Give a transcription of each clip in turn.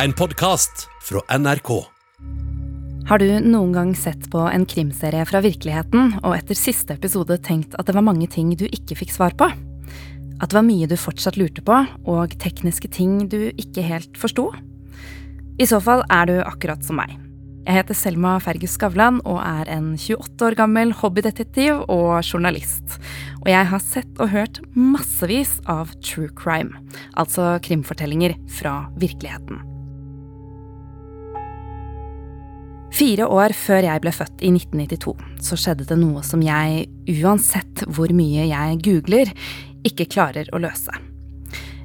En podkast fra NRK. Har du noen gang sett på en krimserie fra virkeligheten og etter siste episode tenkt at det var mange ting du ikke fikk svar på? At det var mye du fortsatt lurte på, og tekniske ting du ikke helt forsto? I så fall er du akkurat som meg. Jeg heter Selma Fergus Skavlan og er en 28 år gammel hobbydetektiv og journalist. Og jeg har sett og hørt massevis av true crime, altså krimfortellinger fra virkeligheten. Fire år før jeg ble født i 1992, så skjedde det noe som jeg, uansett hvor mye jeg googler, ikke klarer å løse.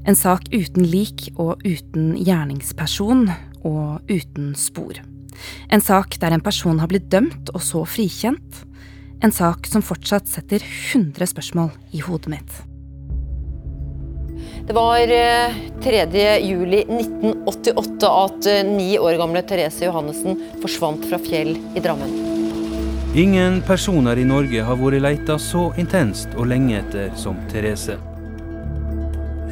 En sak uten lik og uten gjerningsperson og uten spor. En sak der en person har blitt dømt og så frikjent. En sak som fortsatt setter 100 spørsmål i hodet mitt. Det var 3. Eh, juli 1988 at eh, ni år gamle Therese Johannessen forsvant fra Fjell i Drammen. Ingen personer i Norge har vært leita så intenst og lenge etter som Therese.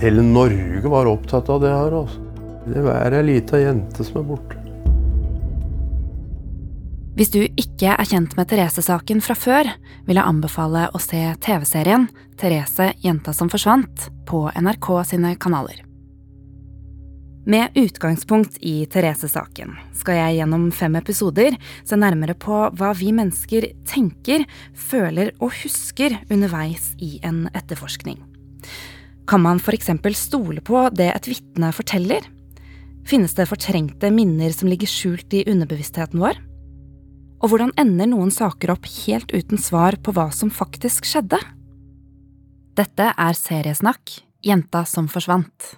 Hele Norge var opptatt av det her. altså. Det er ei lita jente som er borte. Hvis du ikke er kjent med Therese-saken fra før, vil jeg anbefale å se TV-serien Therese jenta som forsvant på NRK sine kanaler. Med utgangspunkt i Therese-saken skal jeg gjennom fem episoder se nærmere på hva vi mennesker tenker, føler og husker underveis i en etterforskning. Kan man f.eks. stole på det et vitne forteller? Finnes det fortrengte minner som ligger skjult i underbevisstheten vår? Og hvordan ender noen saker opp helt uten svar på hva som faktisk skjedde? Dette er Seriesnakk Jenta som forsvant.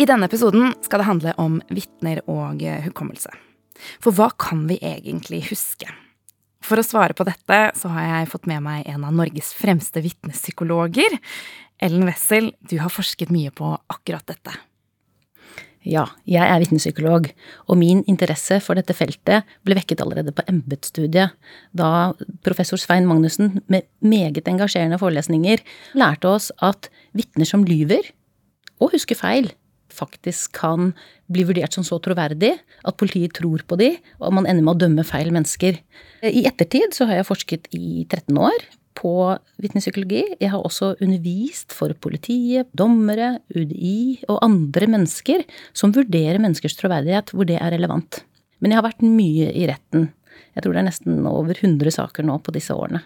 I denne episoden skal det handle om vitner og hukommelse. For hva kan vi egentlig huske? For å svare på dette så har jeg fått med meg en av Norges fremste vitnepsykologer. Ellen Wessel, du har forsket mye på akkurat dette. Ja, jeg er vitnepsykolog, og min interesse for dette feltet ble vekket allerede på embetsstudiet, da professor Svein Magnussen med meget engasjerende forelesninger lærte oss at vitner som lyver og husker feil, faktisk kan bli vurdert som så troverdig at politiet tror på de, og man ender med å dømme feil mennesker. I ettertid så har jeg forsket i 13 år på vitnepsykologi. Jeg har også undervist for politiet, dommere, UDI og andre mennesker som vurderer menneskers troverdighet hvor det er relevant. Men jeg har vært mye i retten. Jeg tror det er nesten over 100 saker nå på disse årene.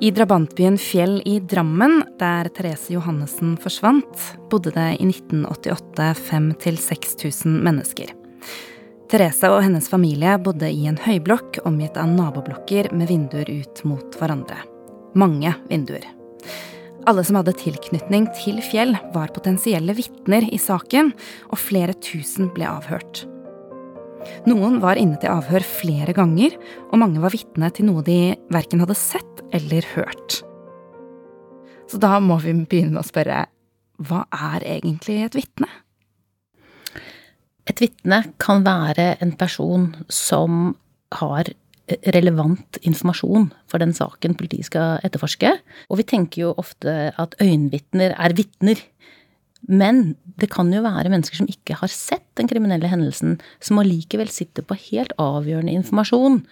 I drabantbyen Fjell i Drammen, der Therese Johannessen forsvant, bodde det i 1988 5000-6000 mennesker. Therese og hennes familie bodde i en høyblokk omgitt av naboblokker med vinduer ut mot hverandre. Mange vinduer. Alle som hadde tilknytning til Fjell, var potensielle vitner i saken, og flere tusen ble avhørt. Noen var inne til avhør flere ganger, og mange var vitne til noe de verken hadde sett eller hørt. Så da må vi begynne med å spørre hva er egentlig et vitne? Et vitne kan være en person som har relevant informasjon for den saken politiet skal etterforske. Og vi tenker jo ofte at øyenvitner er vitner. Men det kan jo være mennesker som ikke har sett den kriminelle hendelsen, som allikevel sitter på helt avgjørende informasjon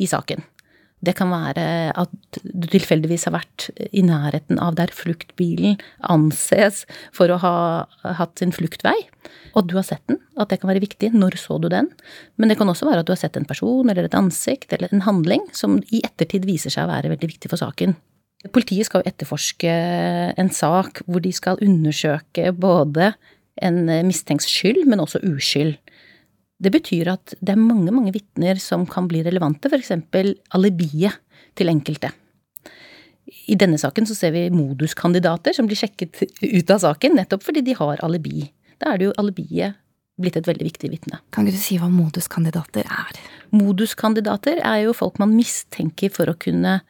i saken. Det kan være at du tilfeldigvis har vært i nærheten av der fluktbilen anses for å ha hatt sin fluktvei, og du har sett den. At det kan være viktig. Når så du den? Men det kan også være at du har sett en person eller et ansikt eller en handling som i ettertid viser seg å være veldig viktig for saken. Politiet skal jo etterforske en sak hvor de skal undersøke både en mistenkts skyld, men også uskyld. Det betyr at det er mange, mange vitner som kan bli relevante, f.eks. alibiet til enkelte. I denne saken så ser vi moduskandidater som blir sjekket ut av saken, nettopp fordi de har alibi. Da er det jo alibiet blitt et veldig viktig vitne. Kan ikke du si hva moduskandidater er? Moduskandidater er jo folk man mistenker for å kunne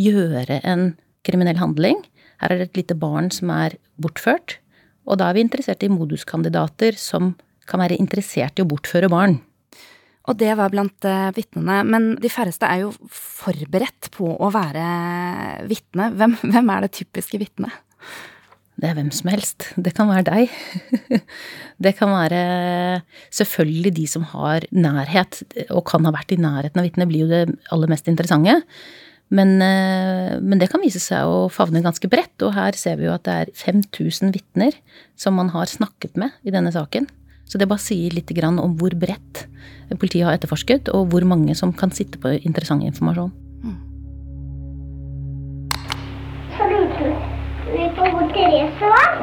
gjøre en kriminell handling. Her er det et lite barn som er bortført, Og da er vi interessert i moduskandidater som kan være interessert i å bortføre barn. Og det var blant uh, vitnene. Men de færreste er jo forberedt på å være vitne. Hvem, hvem er det typiske vitnet? Det er hvem som helst. Det kan være deg. Det kan være selvfølgelig de som har nærhet, og kan ha vært i nærheten av vitnet, blir jo det aller mest interessante. Men, eh, men, det kan vise seg å favne ganske bredt, og her ser vi jo at det er 5000 vitner som man har snakket med i denne saken. Så det bare sier litt om hvor bredt politiet har etterforsket, og hvor mange som kan sitte på interessant informasjon. Så lurte vi på hvor Therese var.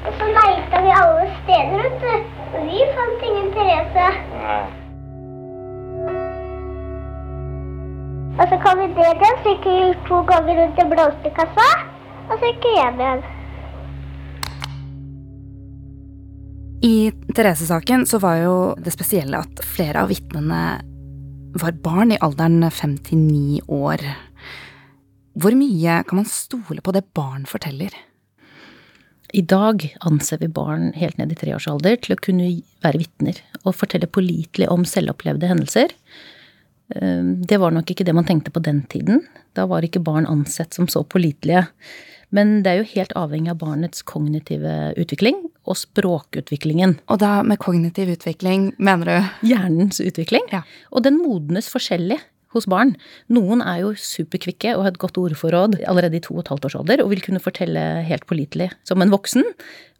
Og så leita vi alle steder, vet du. Og vi fant ingen Therese. Og så kom vi ned igjen, så gikk vi to ganger rundt i blomsterkassa. Og så gikk vi hjem igjen. I Therese-saken så var jo det spesielle at flere av vitnene var barn i alderen fem til ni år. Hvor mye kan man stole på det barn forteller? I dag anser vi barn helt ned i treårsalder til å kunne være vitner og fortelle pålitelig om selvopplevde hendelser. Ehm, det var nok ikke det man tenkte på den tiden. Da var ikke barn ansett som så pålitelige. Men det er jo helt avhengig av barnets kognitive utvikling og språkutviklingen. Og da med kognitiv utvikling mener du? Hjernens utvikling. Ja. Og den modnes forskjellig hos barn. Noen er jo superkvikke og har et godt ordforråd allerede i to og et halvt års alder og vil kunne fortelle helt pålitelig som en voksen,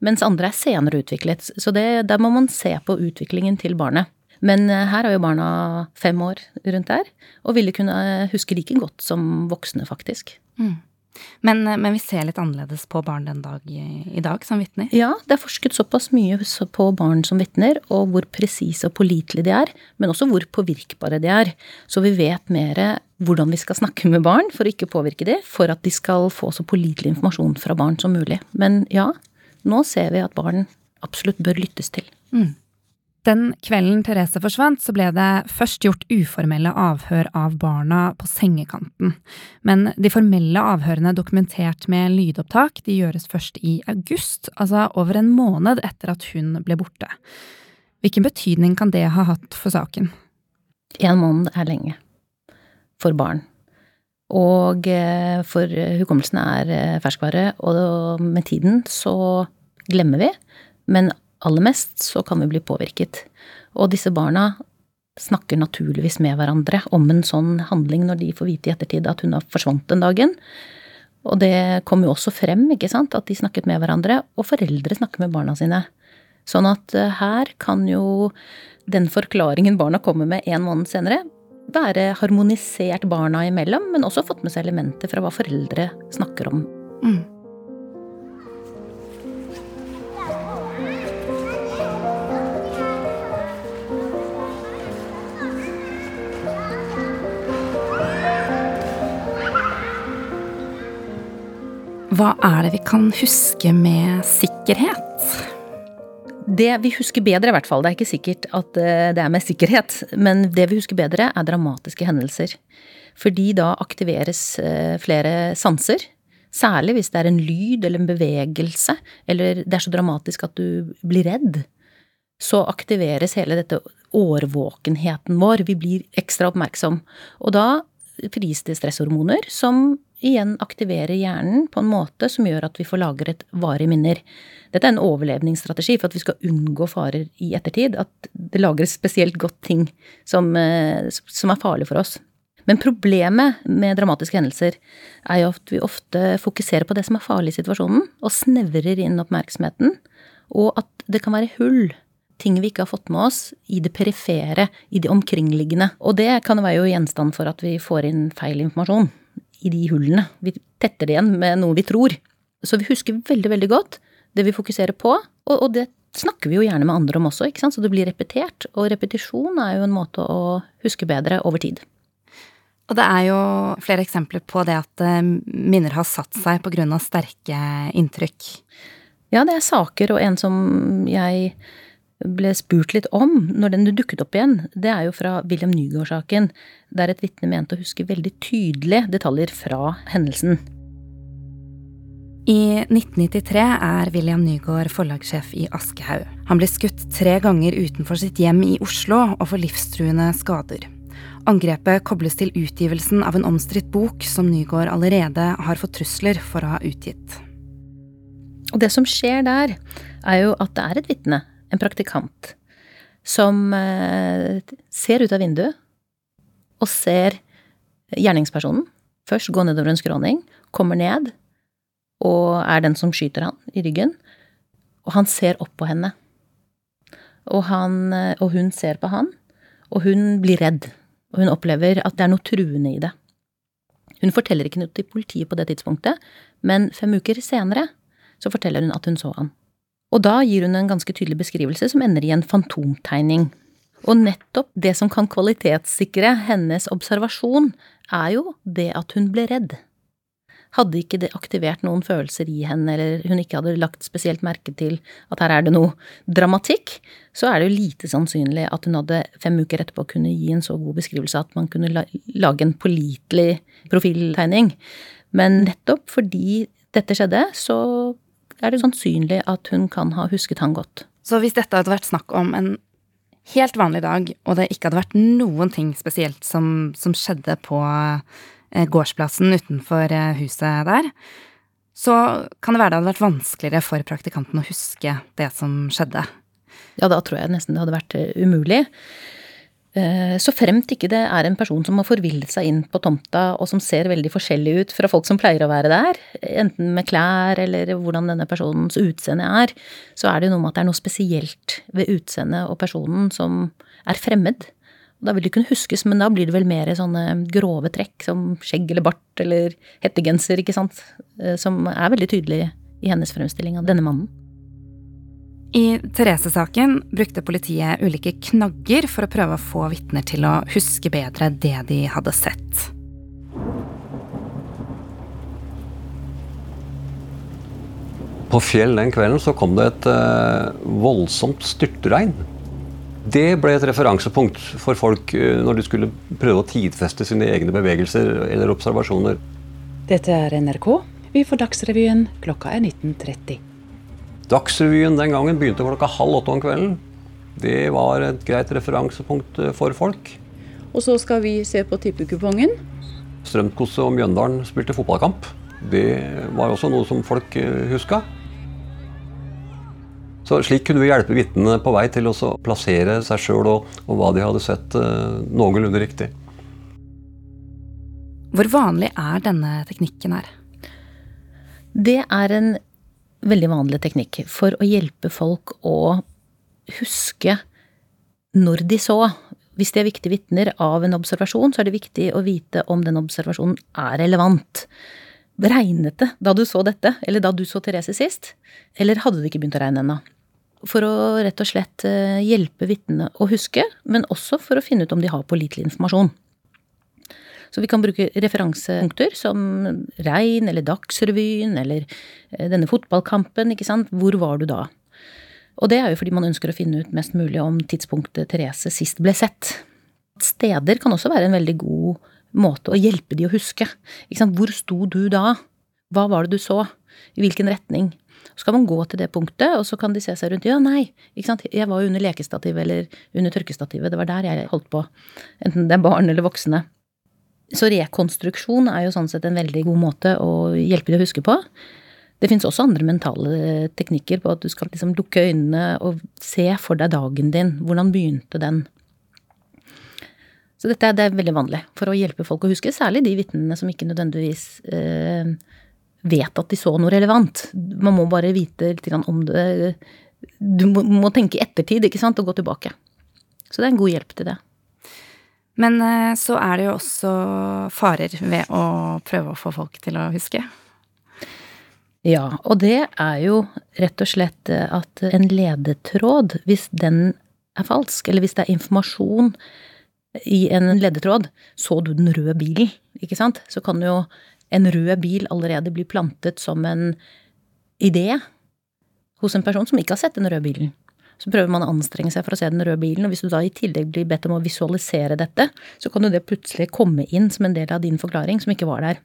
mens andre er senere utviklet. Så det, der må man se på utviklingen til barnet. Men eh, her er jo barna fem år rundt der, og ville kunne huske like godt som voksne, faktisk. Mm. Men, eh, men, vi ser litt annerledes på barn den dag i dag som vitner? Ja, det er forsket såpass mye på barn som vitner, og hvor presise og pålitelige de er, men også hvor påvirkbare de er. Så vi vet mer hvordan vi skal snakke med barn for å ikke påvirke dem, for at de skal få så pålitelig informasjon fra barn som mulig. Men ja, nå ser vi at barn absolutt bør lyttes til. Mm. Den kvelden Therese forsvant, så ble det først gjort uformelle avhør av barna på sengekanten. Men de formelle avhørene dokumentert med lydopptak, de gjøres først i august, altså over en måned etter at hun ble borte. Hvilken betydning kan det ha hatt for saken? En måned er lenge. For barn. Og eh, for hukommelsen er eh, ferskvare, og med tiden så glemmer vi. Men aller mest, så kan vi bli påvirket. Og disse barna snakker naturligvis med hverandre om en sånn handling når de får vite i ettertid at hun har forsvant den dagen. Og det kom jo også frem, ikke sant, at de snakket med hverandre, og foreldre snakker med barna sine. Sånn at eh, her kan jo den forklaringen barna kommer med en måned senere, være harmonisert barna imellom, men også fått med seg elementer fra hva foreldre snakker om. Mm. Hva er det vi kan huske med sikkerhet? Det vi husker bedre, i hvert fall. Det er ikke sikkert at eh, det er med sikkerhet. Men det vi husker bedre, er dramatiske hendelser. Fordi da aktiveres eh, flere sanser. Særlig hvis det er en lyd eller en bevegelse, eller det er så dramatisk at du blir redd. Så aktiveres hele dette årvåkenheten vår. Vi blir ekstra oppmerksom. Og da fris det stresshormoner som igjen aktiverer hjernen på en måte som gjør at vi får lagret varige minner. Dette er en overlevningsstrategi for at vi skal unngå farer i ettertid. At det lagres spesielt godt ting som, eh, som er farlig for oss. Men problemet med dramatiske hendelser er jo at vi ofte fokuserer på det som er farlig i situasjonen, og snevrer inn oppmerksomheten. Og at det kan være hull ting vi ikke har fått med oss i det perifere, i det omkringliggende. Og det kan være jo gjenstand for at vi får inn feil informasjon i de hullene. Vi tetter det igjen med noe vi tror. Så vi husker veldig, veldig godt det vi fokuserer på, og, og det snakker vi jo gjerne med andre om også, ikke sant, så det blir repetert. Og repetisjon er jo en måte å huske bedre over tid. Og det er jo flere eksempler på det at eh, minner har satt seg av sterke inntrykk. Ja, det er saker, og en som jeg ble spurt litt om når den dukket opp igjen, det er jo fra William Nygaard-saken, der et vitne mente å huske veldig tydelige detaljer fra hendelsen. I 1993 er William Nygaard forlagssjef i Aschehoug. Han blir skutt tre ganger utenfor sitt hjem i Oslo og får livstruende skader. Angrepet kobles til utgivelsen av en omstridt bok som Nygaard allerede har fått trusler for å ha utgitt. Og det som skjer der, er jo at det er et vitne, en praktikant, som eh, ser ut av vinduet og ser gjerningspersonen først gå nedover en skråning, kommer ned og er den som skyter han i ryggen. Og han ser opp på henne. Og, han, eh, og hun ser på han, og hun blir redd. Og hun opplever at det er noe truende i det. Hun forteller ikke noe til politiet på det tidspunktet, men fem uker senere så forteller hun at hun så han. Og da gir hun en ganske tydelig beskrivelse som ender i en fantomtegning. Og nettopp det som kan kvalitetssikre hennes observasjon, er jo det at hun ble redd. Hadde ikke det aktivert noen følelser i henne, eller hun ikke hadde lagt spesielt merke til at her er det noe dramatikk, så er det jo lite sannsynlig at hun hadde fem uker etterpå kunne gi en så god beskrivelse at man kunne lage en pålitelig profiltegning. Men nettopp fordi dette skjedde, så er det sannsynlig at hun kan ha husket han godt. Så hvis dette hadde vært snakk om en helt vanlig dag, og det ikke hadde vært noen ting spesielt som, som skjedde på Eh, gårdsplassen utenfor eh, huset der, så kan det være det hadde vært vanskeligere for praktikanten å huske det som skjedde. Ja, da tror jeg nesten det hadde vært eh, umulig. Så fremt ikke det er en person som har forvillet seg inn på tomta, og som ser veldig forskjellig ut fra folk som pleier å være der, enten med klær eller hvordan denne personens utseende er, så er det noe med at det er noe spesielt ved utseendet og personen som er fremmed. Da vil det kunne huskes, men da blir det vel mer sånne grove trekk som skjegg eller bart eller hettegenser, ikke sant, eh, som er veldig tydelig i hennes fremstilling av denne mannen. I Therese-saken brukte politiet ulike knagger for å prøve å få vitner til å huske bedre det de hadde sett. På Fjell den kvelden så kom det et uh, voldsomt styrtregn. Det ble et referansepunkt for folk uh, når de skulle prøve å tidfeste sine egne bevegelser eller observasjoner. Dette er NRK. Vi får Dagsrevyen. Klokka er 19.30. Dagsrevyen den gangen begynte klokka halv åtte om kvelden. Det var et greit referansepunkt eh, for folk. Og så skal vi se på tippekupongen. Strømkose og Mjøndalen spilte fotballkamp. Det var også noe som folk eh, huska. Så Slik kunne vi hjelpe vitnene på vei til å plassere seg sjøl og, og, hva de hadde sett, uh, noenlunde riktig. Hvor vanlig er denne teknikken her? Det er en veldig vanlig teknikk for å hjelpe folk å huske når de så. Hvis de er viktige vitner av en observasjon, så er det viktig å vite om den observasjonen er relevant. Regnet det da du så dette, eller da du så Therese sist? Eller hadde det ikke begynt å regne ennå? for å rett og slett eh, hjelpe vitnene å huske, men også for å finne ut om de har pålitelig informasjon. Så vi kan bruke referansepunkter som regn eller Dagsrevyen eller eh, denne fotballkampen, ikke sant. Hvor var du da? Og det er jo fordi man ønsker å finne ut mest mulig om tidspunktet Therese sist ble sett. Steder kan også være en veldig god måte å hjelpe de å huske. Hvor sto du da? Hva var det du så? I hvilken retning? Så kan man gå til det punktet, og så kan de se seg rundt. Ja, nei. Jeg var jo under lekestativet eller under tørkestativet. Det var der jeg holdt på. Enten det er barn eller voksne. Så rekonstruksjon er jo sånn sett en veldig god måte å hjelpe deg å huske på. Det fins også andre mentale teknikker på at du skal liksom lukke øynene og se for deg dagen din. Hvordan begynte den? Så dette er, veldig vanlig for å hjelpe folk å huske, særlig de vitnene som ikke nødvendigvis eh, vet at de så noe relevant. Man må bare vite litt om det. Du må tenke i ettertid, ikke sant, og gå tilbake. Så det er en god hjelp til det. Men eh, så er det jo også farer ved å prøve å få folk til å huske. Ja, og det er jo rett og slett at en ledetråd, hvis den er falsk, eller hvis det er informasjon i en ledetråd, så du den røde bilen, ikke sant, så kan jo en rød bil allerede bli plantet som en idé hos en person som ikke har sett den røde bilen. Så prøver man å anstrenge seg for å se den røde bilen, og hvis du da i tillegg blir bedt om å visualisere dette, så kan jo det plutselig komme inn som en del av din forklaring som ikke var der.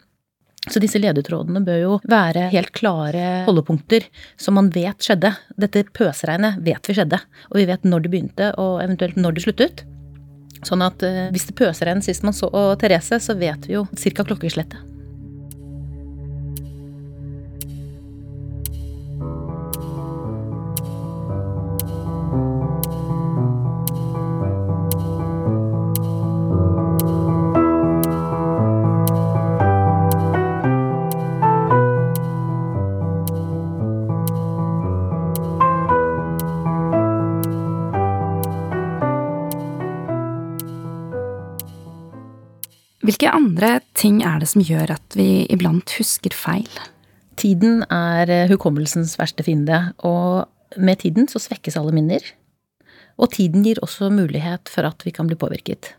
Så disse ledetrådene bør jo være helt klare holdepunkter som man vet skjedde. Dette pøsregnet vet vi skjedde, og vi vet når det begynte og eventuelt når det sluttet. Sånn at eh, hvis det pøsregn sist man så Therese, så vet vi jo ca. klokkeslettet. Hvilke andre ting er det som gjør at vi iblant husker feil? Tiden er eh, hukommelsens verste fiende, og med tiden så svekkes alle minner. Og tiden gir også mulighet for at vi kan bli påvirket.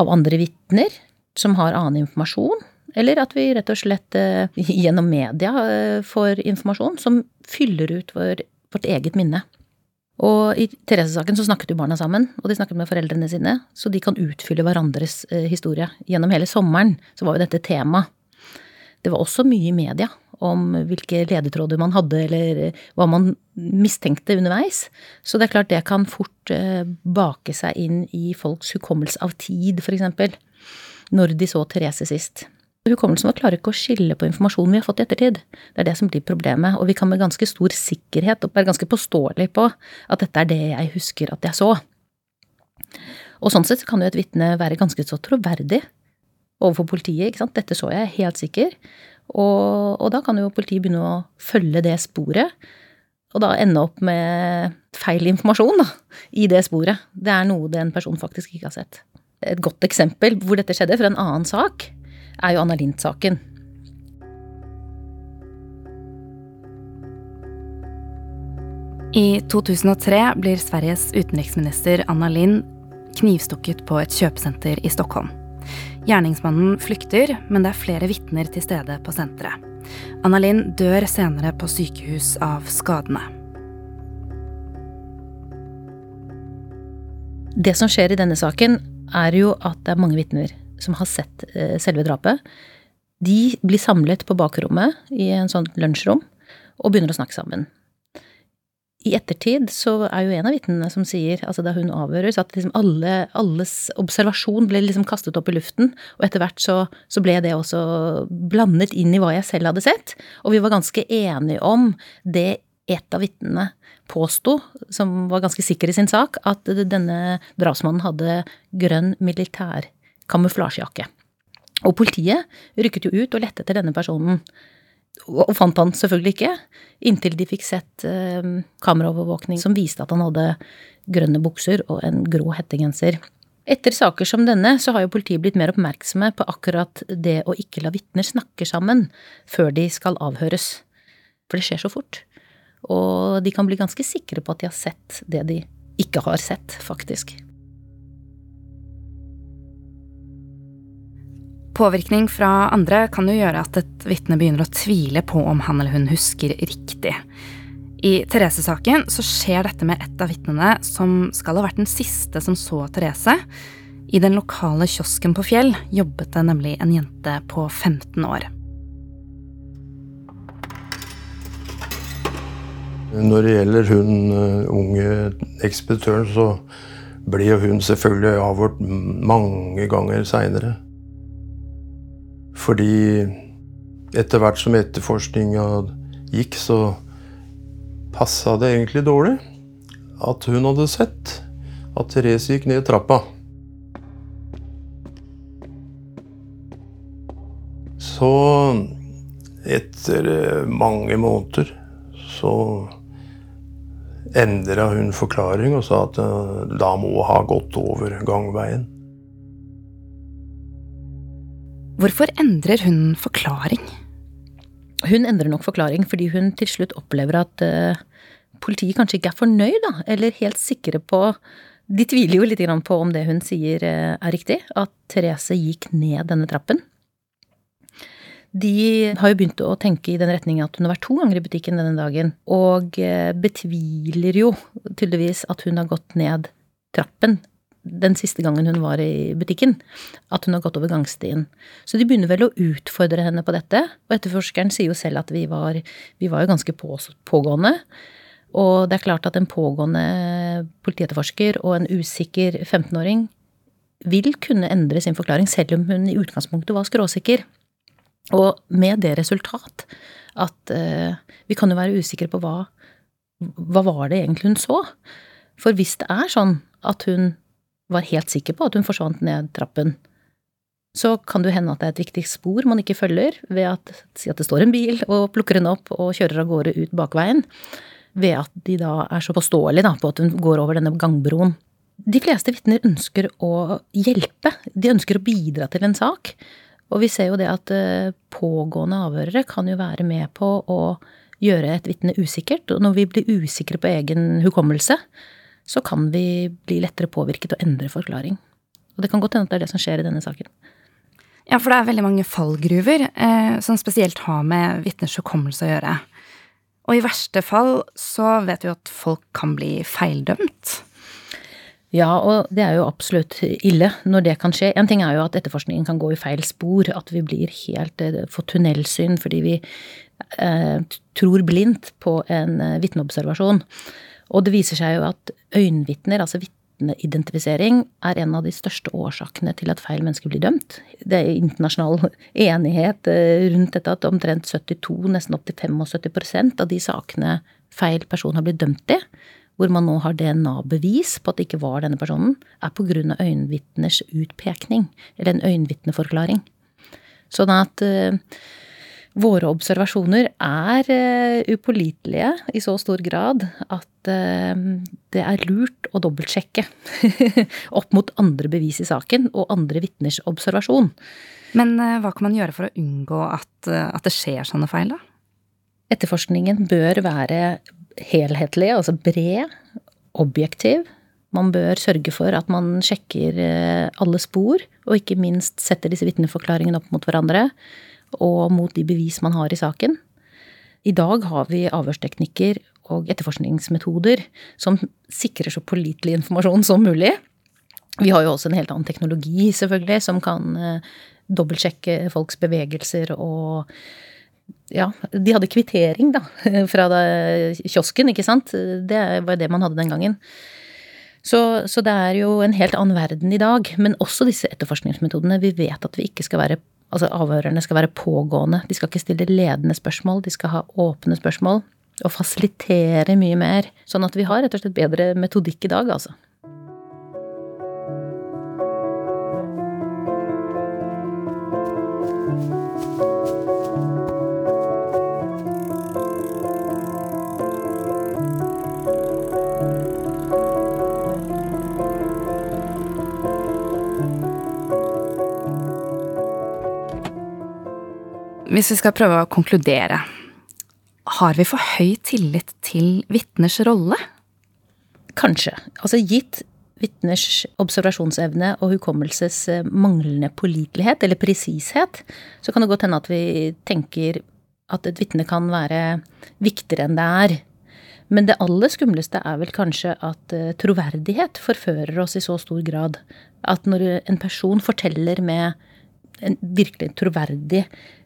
Av andre vitner som har annen informasjon, eller at vi rett og slett eh, gjennom media eh, får informasjon som fyller ut vår, vårt eget minne. Og i Therese-saken så snakket jo barna sammen, og de snakket med foreldrene sine, så de kan utfylle hverandres eh, historie. Gjennom hele sommeren så var jo dette tema. Det var også mye i media om hvilke ledetråder man hadde, eller eh, hva man mistenkte underveis. Så det er klart det kan fort eh, bake seg inn i folks hukommelse av tid, eksempel. Når de så Therese sist. Hukommelsen vår klarer ikke å skille på informasjonen vi har fått i ettertid. Det er det som blir problemet, og vi kan med ganske stor sikkerhet være ganske påståelig på at dette er det jeg husker at jeg så. Og sånn sett kan jo et vitne være ganske så troverdig overfor politiet, ikke sant. Dette så jeg helt sikker. Og, og da kan jo politiet begynne å følge det sporet, og da ende opp med feil informasjon da, i det sporet. Det er noe den personen faktisk ikke har sett. Et godt eksempel hvor dette skjedde, fra en annen sak, er jo Anna Lindh-saken. I 2003 blir Sveriges utenriksminister Anna Lind knivstukket på et kjøpesenter i Stockholm. Gjerningsmannen flykter, men det er flere vitner til stede på senteret. Anna Lind dør senere på sykehus av skadene. Det som skjer i denne saken, er jo at det er mange vitner som har sett eh, selve drapet, de blir samlet på bakrommet i en sånn lunsjrom og begynner å snakke sammen. I ettertid så er jo en av vitnene som sier, altså da hun avhøres, at liksom alle, alles observasjon ble liksom kastet opp i luften, og etter hvert så, så, ble det også blandet inn i hva jeg selv hadde sett, og vi var ganske enige om det et av vitnene påsto, som var ganske sikker i sin sak, at denne drapsmannen hadde grønn militær kamuflasjejakke. Og politiet rykket jo ut og lette etter denne personen. Og fant han selvfølgelig ikke, inntil de fikk sett eh, kameraovervåkning som viste at han hadde grønne bukser og en grå hettegenser. Etter saker som denne så har jo politiet blitt mer oppmerksomme på akkurat det å ikke la vitner snakke sammen før de skal avhøres. For det skjer så fort. Og de kan bli ganske sikre på at de har sett det de ikke har sett, faktisk. Påvirkning fra andre kan jo gjøre at et vitne begynner å tvile på om han eller hun husker riktig. I Therese-saken så skjer dette med et av vitnene som skal ha vært den siste som så Therese. I den lokale kiosken på Fjell jobbet det nemlig en jente på 15 år. Når det gjelder hun eh, unge ekspeditøren, så ble hun selvfølgelig avhørt mange ganger seinere. Fordi etter hvert som etterforskninga gikk, så passa det egentlig dårlig at hun hadde sett at Therese gikk ned trappa. Så etter eh, mange måneder så endra hun forklaring og sa at eh, da må ha gått over gangveien. Hvorfor endrer hun forklaring? Hun endrer nok forklaring fordi hun til slutt opplever at uh, politiet kanskje ikke er fornøyd, da, eller helt sikre på De tviler jo litt på om det hun sier uh, er riktig, at Therese gikk ned denne trappen. De har jo begynt å tenke i den retning at hun har vært to ganger i butikken denne dagen, og uh, betviler jo tydeligvis at hun har gått ned trappen den siste gangen hun var i butikken, at hun har gått over gangstien. Så de begynner vel å utfordre henne på dette, og etterforskeren sier jo selv at vi var, vi var jo ganske på, pågående. Og det er klart at en pågående politietterforsker og en usikker 15-åring vil kunne endre sin forklaring, selv om hun i utgangspunktet var skråsikker. Og med det resultat at uh, vi kan jo være usikre på hva, hva var det egentlig hun så? For hvis det er sånn at hun var helt sikker på at hun forsvant ned trappen, så kan det hende at det er et viktig spor man ikke følger, ved at si at det står en bil og plukker henne opp og kjører av gårde ut bakveien, ved at de da er så påståelige på at hun går over denne gangbroen. De fleste vitner ønsker å hjelpe, de ønsker å bidra til en sak. Og vi ser jo det at eh, pågående avhørere kan jo være med på å gjøre et vitne usikkert. Og når vi blir usikre på egen hukommelse, så kan vi bli lettere påvirket og endre forklaring. Og det kan godt hende at det er det som skjer i denne saken. Ja, for det er veldig mange fallgruver eh, som spesielt har med vitners hukommelse å gjøre. Og i verste fall så vet vi at folk kan bli feildømt. Ja, og det er jo absolutt ille når det kan skje. En ting er jo at etterforskningen kan gå i feil spor, at vi blir helt eh, får tunnelsyn fordi vi eh, tror blindt på en eh, vitneobservasjon. Og det viser seg jo at øyenvitner, altså vitneidentifisering, er en av de største årsakene til at feil mennesker blir dømt. Det er internasjonal enighet eh, rundt dette at omtrent 72, nesten opptil 75% av de sakene feil person har blitt dømt i, hvor man nå har DNA-bevis på at det ikke var denne personen, er av øyenvitners utpekning, eller en øyenvitneforklaring. Sånn at uh, våre observasjoner er uh, upålitelige i så stor grad at uh, det er lurt å dobbeltsjekke opp mot andre bevis i saken og andre vitners observasjon. Men uh, hva kan man gjøre for å unngå at, at det skjer sånne feil, da? Etterforskningen bør være helhetlig, altså bred, objektiv. Man bør sørge for at man sjekker alle spor, og ikke minst setter disse vitneforklaringene opp mot hverandre og mot de bevis man har i saken. I dag har vi avhørsteknikker og etterforskningsmetoder som sikrer så pålitelig informasjon som mulig. Vi har jo også en helt annen teknologi, selvfølgelig, som kan eh, dobbeltsjekke folks bevegelser og ja, de hadde kvittering, da, fra kiosken, ikke sant. Det var det man hadde den gangen. Så, så, det er jo en helt annen verden i dag. Men også disse etterforskningsmetodene. Vi vet at vi ikke skal være Altså avhørerne skal være pågående. De skal ikke stille ledende spørsmål, de skal ha åpne spørsmål. Og fasilitere mye mer. Sånn at vi har rett og slett bedre metodikk i dag, altså. Hvis vi skal prøve å konkludere, har vi for høy tillit til vitners rolle? Kanskje. Altså gitt vitners observasjonsevne og hukommelses eh, manglende pålitelighet, eller presishet, så kan det godt hende at vi tenker at et vitne kan være viktigere enn det er. Men det aller skumleste er vel kanskje at eh, troverdighet forfører oss i så stor grad at når en person forteller med en virkelig troverdig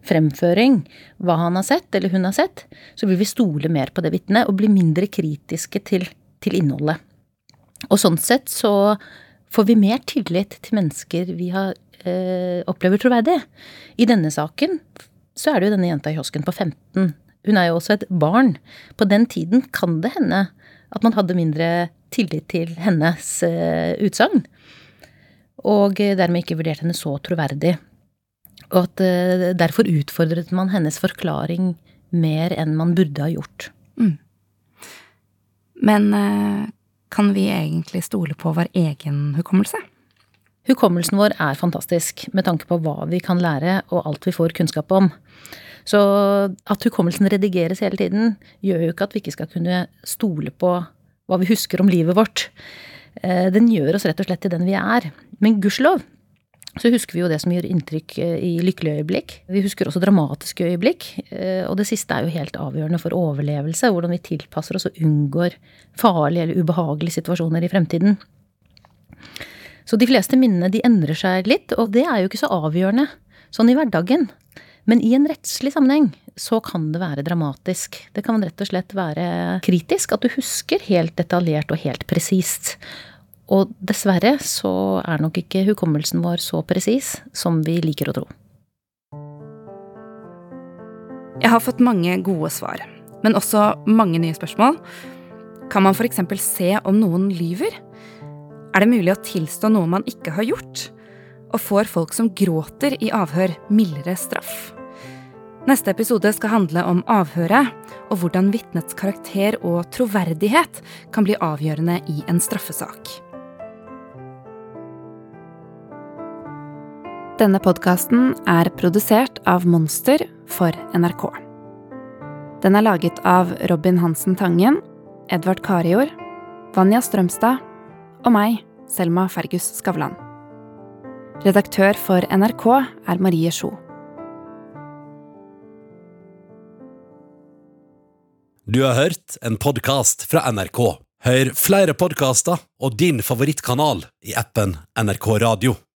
fremføring, hva han har sett eller hun har sett, så vil vi stole mer på det vitnet og bli mindre kritiske til, til innholdet. Og sånn sett så får vi mer tillit til mennesker vi har, øh, opplever troverdig. I denne saken så er det jo denne jenta i kiosken på 15. Hun er jo også et barn. På den tiden kan det hende at man hadde mindre tillit til hennes øh, utsagn. Og dermed ikke vurdert henne så troverdig. Og at uh, derfor utfordret man hennes forklaring mer enn man burde ha gjort. Mm. Men uh, kan vi egentlig stole på vår egen hukommelse? Hukommelsen vår er fantastisk med tanke på hva vi kan lære og alt vi får kunnskap om. Så at hukommelsen redigeres hele tiden, gjør jo ikke at vi ikke skal kunne stole på hva vi husker om livet vårt. Eh, den gjør oss rett og slett til den vi er. Men gudskjelov så husker vi jo det som gjør inntrykk eh, i lykkelige øyeblikk. Vi husker også dramatiske øyeblikk. Eh, og det siste er jo helt avgjørende for overlevelse. Hvordan vi tilpasser oss og unngår farlige eller ubehagelige situasjoner i fremtiden. Så de fleste minnene de endrer seg litt, og det er jo ikke så avgjørende sånn i hverdagen. Men i en rettslig sammenheng så kan det være dramatisk. Det kan rett og slett være kritisk at du husker helt detaljert og helt presist. Og dessverre så er nok ikke hukommelsen vår så presis som vi liker å tro. Jeg har fått mange gode svar, men også mange nye spørsmål. Kan man f.eks. se om noen lyver? Er det mulig å tilstå noe man ikke har gjort? Og får folk som gråter i avhør, mildere straff? Neste episode skal handle om avhøret, og hvordan vitnets karakter og troverdighet kan bli avgjørende i en straffesak. Denne podkasten er produsert av Monster for NRK. Den er laget av Robin Hansen Tangen, Edvard Karior, Vanja Strømstad og meg, Selma Fergus Skavlan. Redaktør for NRK er Marie Sjo. Du har hørt en podkast fra NRK. Hør flere podkaster og din favorittkanal i appen NRK Radio.